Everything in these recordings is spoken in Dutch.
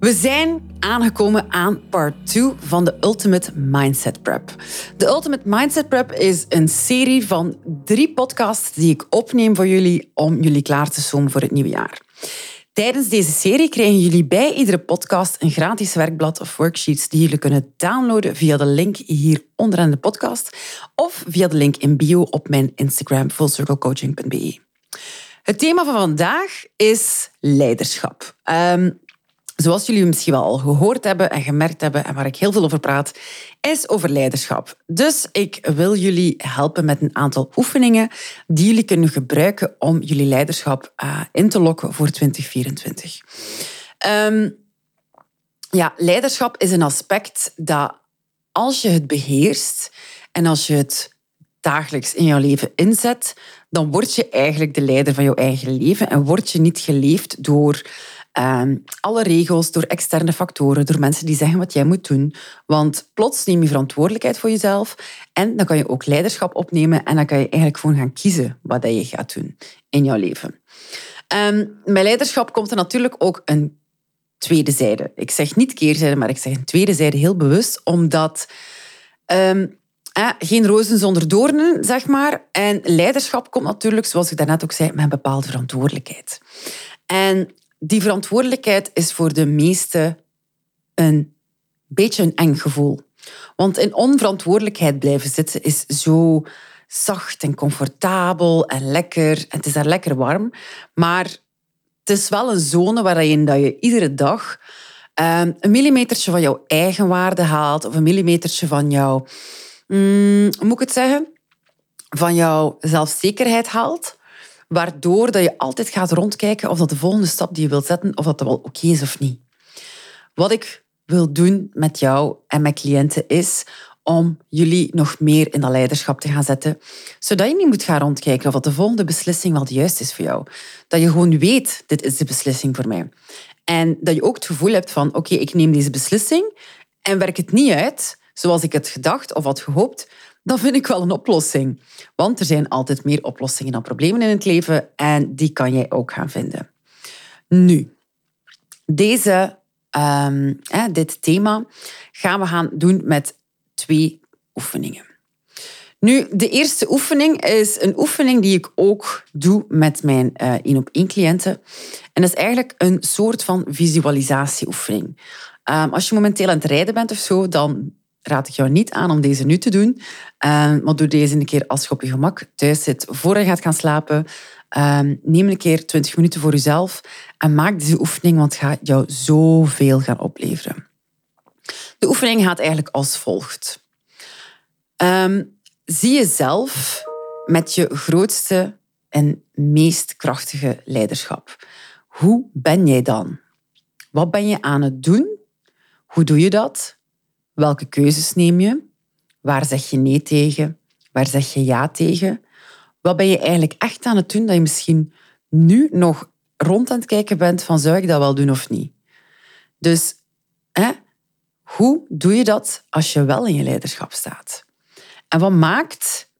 We zijn aangekomen aan part 2 van de Ultimate Mindset Prep. De Ultimate Mindset Prep is een serie van drie podcasts die ik opneem voor jullie om jullie klaar te stomen voor het nieuwe jaar. Tijdens deze serie krijgen jullie bij iedere podcast een gratis werkblad of worksheets die jullie kunnen downloaden via de link hier onderaan de podcast of via de link in bio op mijn Instagram fullcirclecoaching.be. Het thema van vandaag is leiderschap. Um, zoals jullie misschien wel al gehoord hebben en gemerkt hebben en waar ik heel veel over praat, is over leiderschap. Dus ik wil jullie helpen met een aantal oefeningen die jullie kunnen gebruiken om jullie leiderschap uh, in te lokken voor 2024. Um, ehm, ja, leiderschap is een aspect dat als je het beheerst en als je het dagelijks in jouw leven inzet, dan word je eigenlijk de leider van jouw eigen leven en word je niet geleefd door Ehm, alle regels, door externe factoren, door mensen die zeggen wat jij moet doen. Want plots neem je verantwoordelijkheid voor jezelf en dan kan je ook leiderschap opnemen en dan kan je eigenlijk gewoon gaan kiezen wat je gaat doen in jouw leven. Um, met leiderschap komt er natuurlijk ook een tweede zijde. Ik zeg niet keerzijde, maar ik zeg een tweede zijde heel bewust, omdat ehm, eh, geen rozen zonder doornen, zeg maar. En leiderschap komt natuurlijk, zoals ik daarnet ook zei, met een bepaalde verantwoordelijkheid. En die verantwoordelijkheid is voor de meesten een beetje een eng gevoel. Want in onverantwoordelijkheid blijven zitten is zo zacht en comfortabel en lekker. En het is daar lekker warm. Maar het is wel een zone waarin dat je iedere dag um, een millimetertje van jouw eigen waarde haalt. Of een millimetertje van jouw, mm, hoe moet ik het zeggen? Van jouw zelfzekerheid haalt waardoor dat je altijd gaat rondkijken of dat de volgende stap die je wilt zetten, of dat, dat wel oké is of niet. Wat ik wil doen met jou en mijn cliënten is om jullie nog meer in dat leiderschap te gaan zetten, zodat je niet moet gaan rondkijken of de volgende beslissing wel de juiste is voor jou. Dat je gewoon weet, dit is de beslissing voor mij. En dat je ook het gevoel hebt van, oké, ik neem deze beslissing en werk het niet uit zoals ik het gedacht of had gehoopt, dan vind ik wel een oplossing. Want er zijn altijd meer oplossingen dan problemen in het leven en die kan jij ook gaan vinden. Nu, deze, um, dit thema gaan we gaan doen met twee oefeningen. Nu, de eerste oefening is een oefening die ik ook doe met mijn uh, één op één cliënten. En dat is eigenlijk een soort van visualisatieoefening. Um, als je momenteel aan het rijden bent of zo, dan raad ik jou niet aan om deze nu te doen. Uh, maar doe deze een keer als je op je gemak thuis zit, voor je gaat gaan slapen. Ehm, neem een keer 20 minuten voor jezelf en maak deze oefening, want het gaat jou zoveel gaan opleveren. De oefening gaat eigenlijk als volgt. Um, zie jezelf met je grootste en meest krachtige leiderschap. Hoe ben jij dan? Wat ben je aan het doen? Hoe doe je dat? Welke keuzes neem je? Waar zeg je nee tegen? Waar zeg je ja tegen? Wat ben je eigenlijk echt aan het doen dat je misschien nu nog rond aan het kijken bent van zou ik dat wel doen of niet? Dus hè, hoe doe je dat als je wel in je leiderschap staat? En wat maakt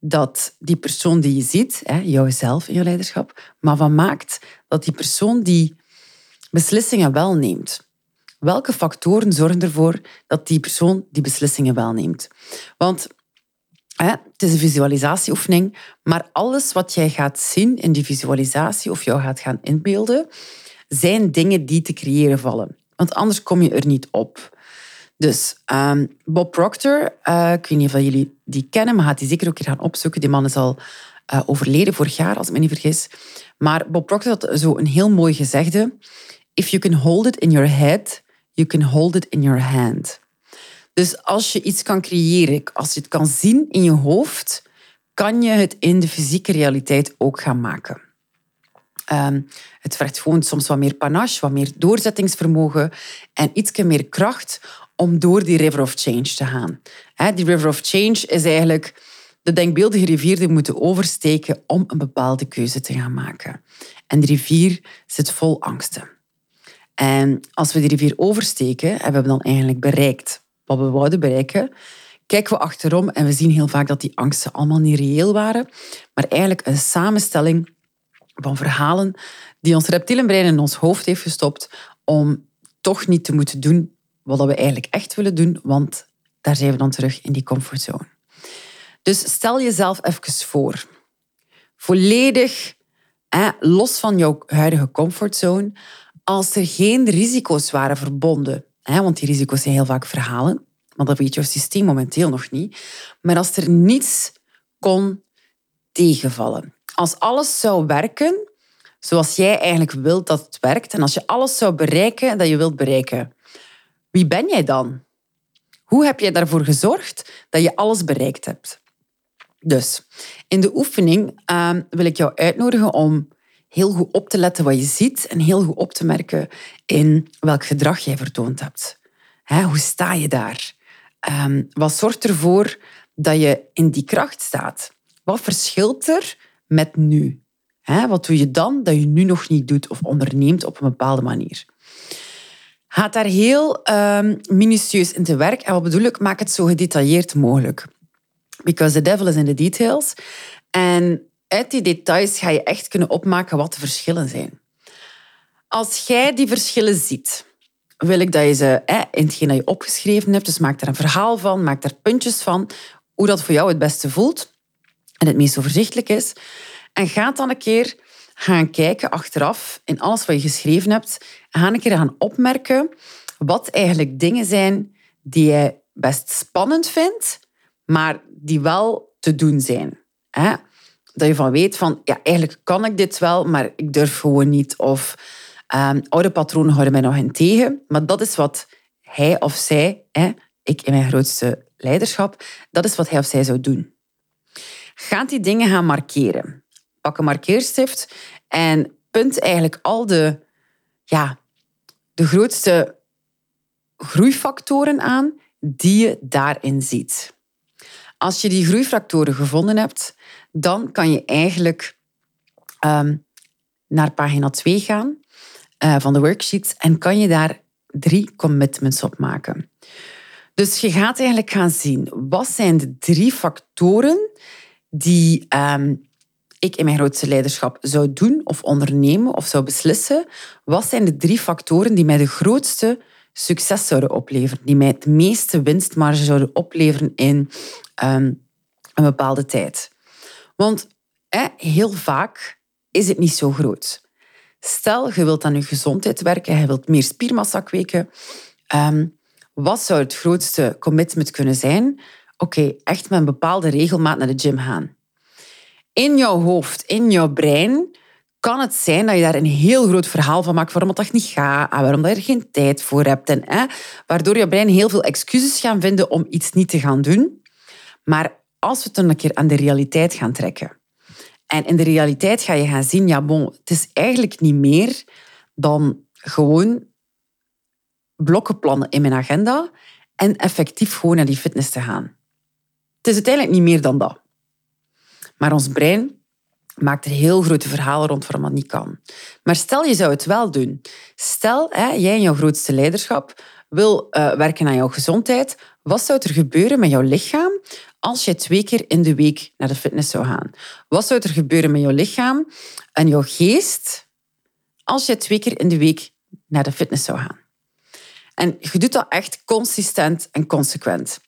dat die persoon die je ziet, hè, jouzelf in je leiderschap, maar wat maakt dat die persoon die beslissingen wel neemt? Welke factoren zorgen ervoor dat die persoon die beslissingen wel neemt? Want hè, het is een visualisatieoefening, maar alles wat jij gaat zien in die visualisatie of jou gaat gaan inbeelden, zijn dingen die te creëren vallen. Want anders kom je er niet op. Dus um, Bob Proctor, uh, ik weet niet of jullie die kennen, maar gaat die zeker ook een gaan opzoeken. Die man is al uh, overleden vorig jaar, als ik me niet vergis. Maar Bob Proctor had zo een heel mooi gezegde. If you can hold it in your head, You can hold it in your hand. Dus als je iets kan creëren, als je het kan zien in je hoofd, kan je het in de fysieke realiteit ook gaan maken. Um, het vergt gewoon soms wat meer panache, wat meer doorzettingsvermogen en iets meer kracht om door die river of change te gaan. Die river of change is eigenlijk de denkbeeldige rivier die we moeten oversteken om een bepaalde keuze te gaan maken. En die rivier zit vol angsten. En als we die rivier oversteken, hebben we dan eigenlijk bereikt wat we wouden bereiken, kijken we achterom en we zien heel vaak dat die angsten allemaal niet reëel waren, maar eigenlijk een samenstelling van verhalen die ons reptielenbrein in ons hoofd heeft gestopt om toch niet te moeten doen wat we eigenlijk echt willen doen, want daar zijn we dan terug in die comfortzone. Dus stel jezelf even voor, volledig los van jouw huidige comfortzone, als er geen risico's waren verbonden, want die risico's zijn heel vaak verhalen, maar dat weet jouw systeem momenteel nog niet. Maar als er niets kon tegenvallen, als alles zou werken zoals jij eigenlijk wilt dat het werkt, en als je alles zou bereiken dat je wilt bereiken, wie ben jij dan? Hoe heb jij daarvoor gezorgd dat je alles bereikt hebt? Dus in de oefening uh, wil ik jou uitnodigen om heel goed op te letten wat je ziet en heel goed op te merken in welk gedrag jij vertoond hebt. hoe sta je daar? Ehm, wat zorgt ervoor dat je in die kracht staat? Wat verschilt er met nu? wat doe je dan dat je nu nog niet doet of onderneemt op een bepaalde manier? Ga daar heel um, minutieus in te werk. En wat bedoel ik? Maak het zo gedetailleerd mogelijk. Because the devil is in the details. En uit die details ga je echt kunnen opmaken wat de verschillen zijn. Als jij die verschillen ziet, wil ik dat je ze in hetgeen dat je opgeschreven hebt, dus maak daar een verhaal van, maak daar puntjes van, hoe dat voor jou het beste voelt en het meest overzichtelijk is. En ga dan een keer gaan kijken achteraf in alles wat je geschreven hebt en ga een keer gaan opmerken wat eigenlijk dingen zijn die jij best spannend vindt, maar die wel te doen zijn. Dat je van weet van, ja, eigenlijk kan ik dit wel, maar ik durf gewoon niet. Of um, oude patronen houden mij nog in tegen. Maar dat is wat hij of zij, hè, ik in mijn grootste leiderschap, dat is wat hij of zij zou doen. Gaat die dingen gaan markeren. Pak een markeerstift en punt eigenlijk al de, ja, de grootste groeifactoren aan die je daarin ziet. Als je die groeifactoren gevonden hebt, dan kan je eigenlijk ehm, naar pagina 2 gaan uh, van de worksheets en kan je daar drie commitments op maken. Dus je gaat eigenlijk gaan zien, wat zijn de drie factoren die ehm, ik in mijn grootste leiderschap zou doen of ondernemen of zou beslissen? Wat zijn de drie factoren die mij de grootste succes zouden opleveren, die mij het meeste winstmarge zouden opleveren in um, een bepaalde tijd? Want heel vaak is het niet zo groot. Stel, je wilt aan je gezondheid werken, je wilt meer spiermassa kweken. Ehm, wat zou het grootste commitment kunnen zijn? Oké, echt met een bepaalde regelmaat naar de gym gaan. In jouw hoofd, in jouw brein, kan het zijn dat je daar een heel groot verhaal van maakt waarom dat niet gaat waarom dat je er geen tijd voor hebt. En, waardoor je brein heel veel excuses gaat vinden om iets niet te gaan doen. Maar als we het dan een keer aan de realiteit gaan trekken, en in de realiteit ga je gaan zien, ja bon, het is eigenlijk niet meer dan gewoon blokken plannen in mijn agenda en effectief gewoon naar die fitness te gaan. Het is uiteindelijk niet meer dan dat. Maar ons brein maakt er heel grote verhalen rond waarom dat niet kan. Maar stel je zou het wel doen. Stel, hè, jij in jouw grootste leiderschap wil uh, werken aan jouw gezondheid. Wat zou er gebeuren met jouw lichaam als je twee keer in de week naar de fitness zou gaan? Wat zou er gebeuren met jouw lichaam en jouw geest als je twee keer in de week naar de fitness zou gaan? En je doet dat echt consistent en consequent.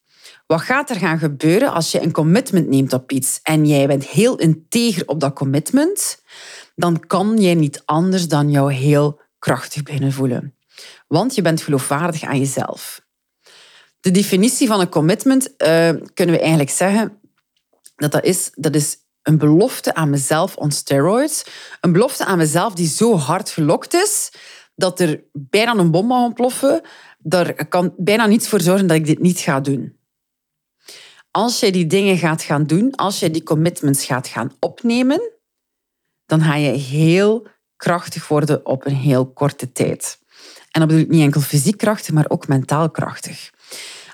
Wat gaat er gaan gebeuren als je een commitment neemt op iets en jij bent heel integer op dat commitment? Dan kan jij niet anders dan jou heel krachtig beginnen voelen. Want je bent geloofwaardig aan jezelf. De definitie van een commitment uh, kunnen we eigenlijk zeggen dat dat is, dat is een belofte aan mezelf on steroids. Een belofte aan mezelf die zo hard gelokt is dat er bijna een bom mag ontploffen. Daar kan bijna niets voor zorgen dat ik dit niet ga doen. Als jij die dingen gaat gaan doen, als jij die commitments gaat gaan opnemen, dan ga je heel krachtig worden op een heel korte tijd. En dat bedoel niet enkel fysiek krachtig, maar ook mentaal krachtig.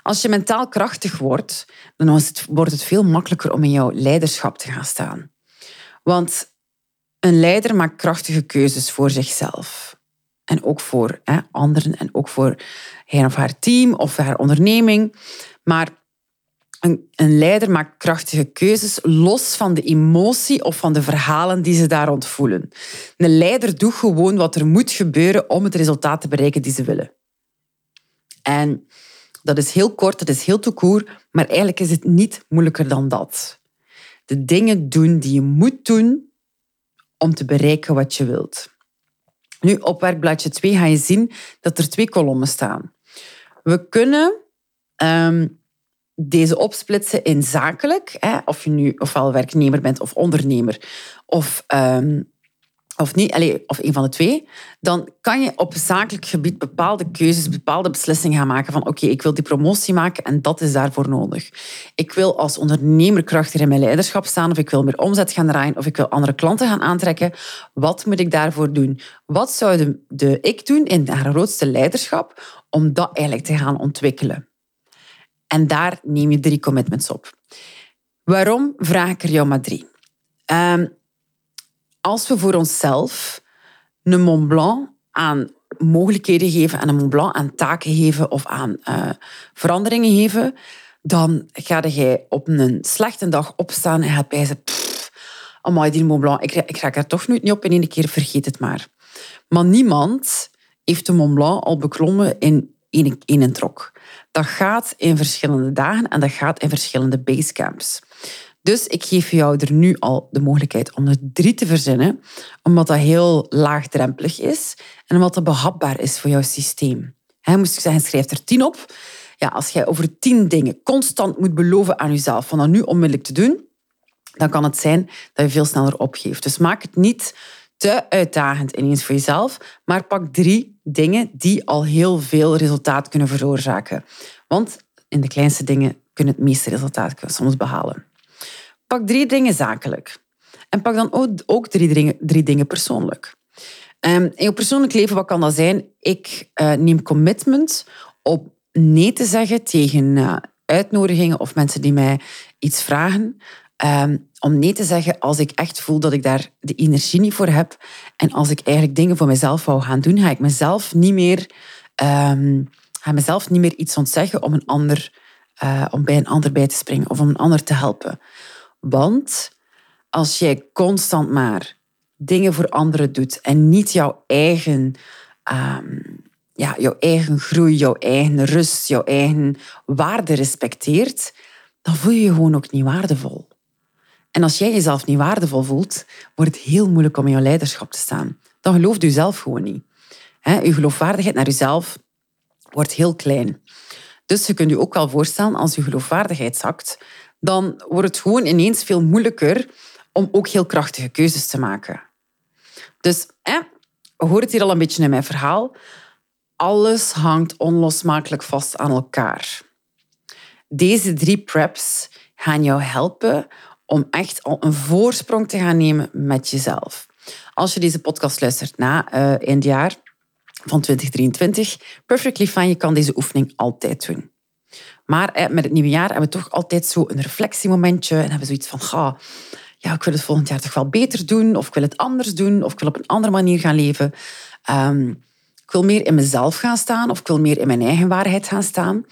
Als je mentaal krachtig wordt, dan wordt het veel makkelijker om in jouw leiderschap te gaan staan. Want een leider maakt krachtige keuzes voor zichzelf. En ook voor hè, anderen en ook voor hij of haar team of haar onderneming. Maar een, een, leider maakt krachtige keuzes los van de emotie of van de verhalen die ze daar rond voelen. Een leider doet gewoon wat er moet gebeuren om het resultaat te bereiken die ze willen. En dat is heel kort, dat is heel toekoer, maar eigenlijk is het niet moeilijker dan dat. De dingen doen die je moet doen om te bereiken wat je wilt. Nu, op werkbladje 2 ga je zien dat er twee kolommen staan. We kunnen um, deze opsplitsen in zakelijk, hè, of je nu ofwel werknemer bent of ondernemer, of, um, of, niet, allez, of een van de twee, dan kan je op zakelijk gebied bepaalde keuzes, bepaalde beslissingen gaan maken van oké, ik wil die promotie maken en dat is daarvoor nodig. Ik wil als ondernemer krachtiger in mijn leiderschap staan, of ik wil meer omzet gaan draaien, of ik wil andere klanten gaan aantrekken. Wat moet ik daarvoor doen? Wat zou de, de ik doen in haar grootste leiderschap om dat eigenlijk te gaan ontwikkelen? En daar neem je drie commitments op. Waarom vraag ik er jou maar drie? Um, als we voor onszelf een Mont Blanc aan mogelijkheden geven, aan een Mont Blanc aan taken geven of aan uh, veranderingen geven, dan ga je op een slechte dag opstaan en gaat bijzen, amai, die Mont Blanc, ik, ik ga er toch nooit niet op in één keer, vergeet het maar. Maar niemand heeft de Mont Blanc al beklommen in één, één trok. Dat gaat in verschillende dagen en dat gaat in verschillende basecamps. Dus ik geef jou er nu al de mogelijkheid om er drie te verzinnen, omdat dat heel laagdrempelig is en omdat dat behapbaar is voor jouw systeem. He, moest ik zeggen, schrijf er tien op. Ja, als jij over tien dingen constant moet beloven aan jezelf van dat nu onmiddellijk te doen, dan kan het zijn dat je veel sneller opgeeft. Dus maak het niet te uitdagend ineens voor jezelf, maar pak drie dingen die al heel veel resultaat kunnen veroorzaken. Want in de kleinste dingen kunnen het meeste resultaat soms behalen. Pak drie dingen zakelijk. En pak dan ook drie dingen, drie dingen persoonlijk. Um, in je persoonlijk leven, wat kan dat zijn? Ik uh, neem commitment op nee te zeggen tegen uh, uitnodigingen of mensen die mij iets vragen. Um, om nee te zeggen als ik echt voel dat ik daar de energie niet voor heb. En als ik eigenlijk dingen voor mezelf wou gaan doen, ga ik mezelf niet meer, um, mezelf niet meer iets ontzeggen om, een ander, uh, om bij een ander bij te springen of om een ander te helpen. Want als jij constant maar dingen voor anderen doet en niet jouw eigen, um, ja, jouw eigen groei, jouw eigen rust, jouw eigen waarde respecteert, dan voel je je gewoon ook niet waardevol. En als jij jezelf niet waardevol voelt, wordt het heel moeilijk om in jouw leiderschap te staan. Dan gelooft u zelf gewoon niet. Uw geloofwaardigheid naar uzelf wordt heel klein. Dus je kunt je ook wel voorstellen, als je geloofwaardigheid zakt, dan wordt het gewoon ineens veel moeilijker om ook heel krachtige keuzes te maken. Dus, hè, hoor het hier al een beetje in mijn verhaal. Alles hangt onlosmakelijk vast aan elkaar. Deze drie preps gaan jou helpen om echt al een voorsprong te gaan nemen met jezelf. Als je deze podcast luistert na uh, het jaar van 2023, perfectly fine, je kan deze oefening altijd doen. Maar met het nieuwe jaar hebben we toch altijd zo een reflectiemomentje en hebben we zoiets van, ga, ja, ik wil het volgend jaar toch wel beter doen, of ik wil het anders doen, of ik wil op een andere manier gaan leven. Um, ik wil meer in mezelf gaan staan, of ik wil meer in mijn eigen waarheid gaan staan.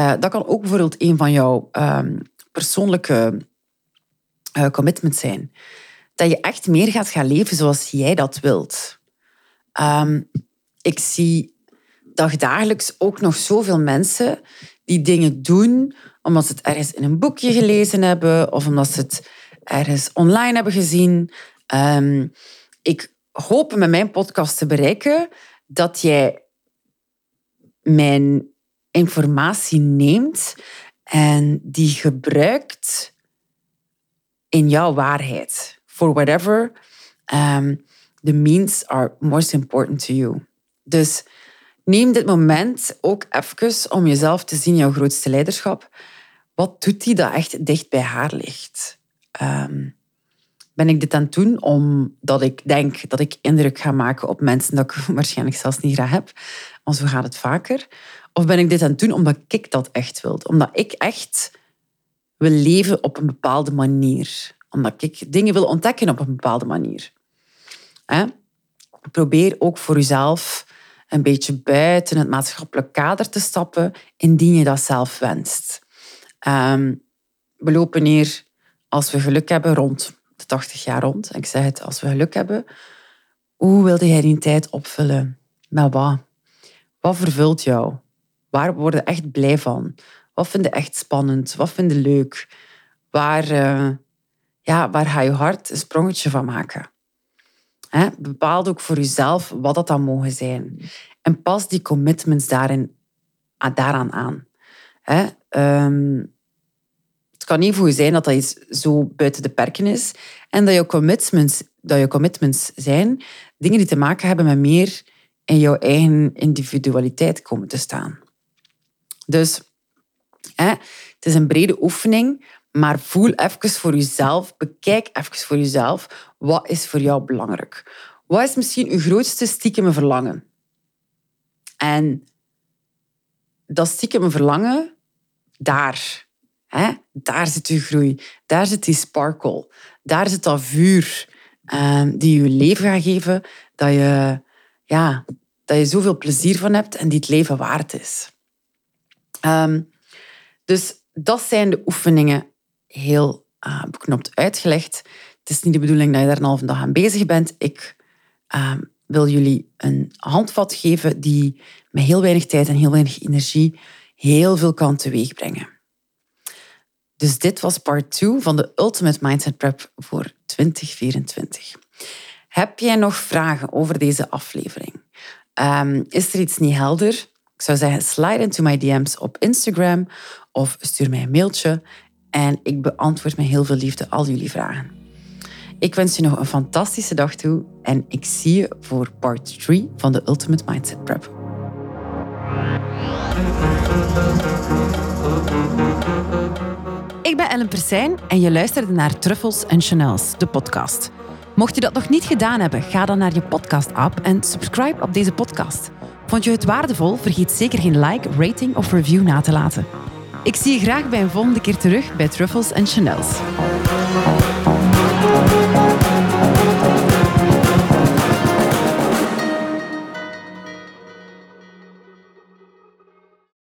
Uh, dat kan ook bijvoorbeeld een van jouw um, persoonlijke uh, commitments zijn. Dat je echt meer gaat gaan leven zoals jij dat wilt. Um, ik zie dagdagelijks ook nog zoveel mensen die dingen doen omdat ze het ergens in een boekje gelezen hebben of omdat ze het ergens online hebben gezien. Um, ik hoop met mijn podcast te bereiken dat jij mijn informatie neemt en die gebruikt in jouw waarheid. For whatever um, the means are most important to you. Dus Neem dit moment ook even om jezelf te zien, jouw grootste leiderschap. Wat doet die dat echt dicht bij haar ligt? Um, Ben ik dit aan het doen omdat ik denk dat ik indruk ga maken op mensen dat ik waarschijnlijk zelfs niet graag heb? Want zo gaat het vaker. Of ben ik dit aan het doen omdat ik dat echt wil? Omdat ik echt wil leven op een bepaalde manier. Omdat ik dingen wil ontdekken op een bepaalde manier. Probeer ook voor jezelf een beetje buiten het maatschappelijk kader te stappen, indien je dat zelf wenst. Ehm, we lopen hier, als we geluk hebben, rond de 80 jaar rond. Ik zeg het, als we geluk hebben, hoe wilde jij die tijd opvullen? Met wat? Wat vervult jou? Waar word je echt blij van? Wat vind je echt spannend? Wat vind je leuk? Waar, uh, ja, waar ga je hart een sprongetje van maken? He, bepaal ook voor jezelf wat dat dan mogen zijn. En pas die commitments daarin, ah, daaraan aan. Ehm, het kan niet voor je zijn dat dat iets zo buiten de perken is. En dat je commitments, dat je commitments zijn dingen die te maken hebben met meer in jouw eigen individualiteit komen te staan. Dus hè, het is een brede oefening, maar voel even voor jezelf, bekijk even voor jezelf, wat is voor jou belangrijk? Wat is misschien je grootste stiekeme verlangen? En dat stiekeme verlangen, daar, hè, daar zit je groei, daar zit die sparkle, daar zit dat vuur uh, die je leven gaat geven, dat je, ja, dat je zoveel plezier van hebt en die het leven waard is. Ehm, dus dat zijn de oefeningen heel uh, beknopt uitgelegd. Het is niet de bedoeling dat je daar een halve dag aan bezig bent. Ik ehm, wil jullie een handvat geven die met heel weinig tijd en heel weinig energie heel veel kan teweegbrengen. Dus dit was part 2 van de Ultimate Mindset Prep voor 2024. Heb jij nog vragen over deze aflevering? Um, is er iets niet helder? Ik zou zeggen, slide into my DM's op Instagram of stuur mij een mailtje en ik beantwoord met heel veel liefde al jullie vragen. Ik wens je nog een fantastische dag toe en ik zie je voor part 3 van de Ultimate Mindset Prep. Ik ben Ellen Persijn en je luisterde naar Truffles en Chanels, de podcast. Mocht je dat nog niet gedaan hebben, ga dan naar je podcast-app en subscribe op deze podcast. Vond je het waardevol? Vergeet zeker geen like, rating of review na te laten. Ik zie je graag bij een volgende keer terug bij Truffles en Chanels.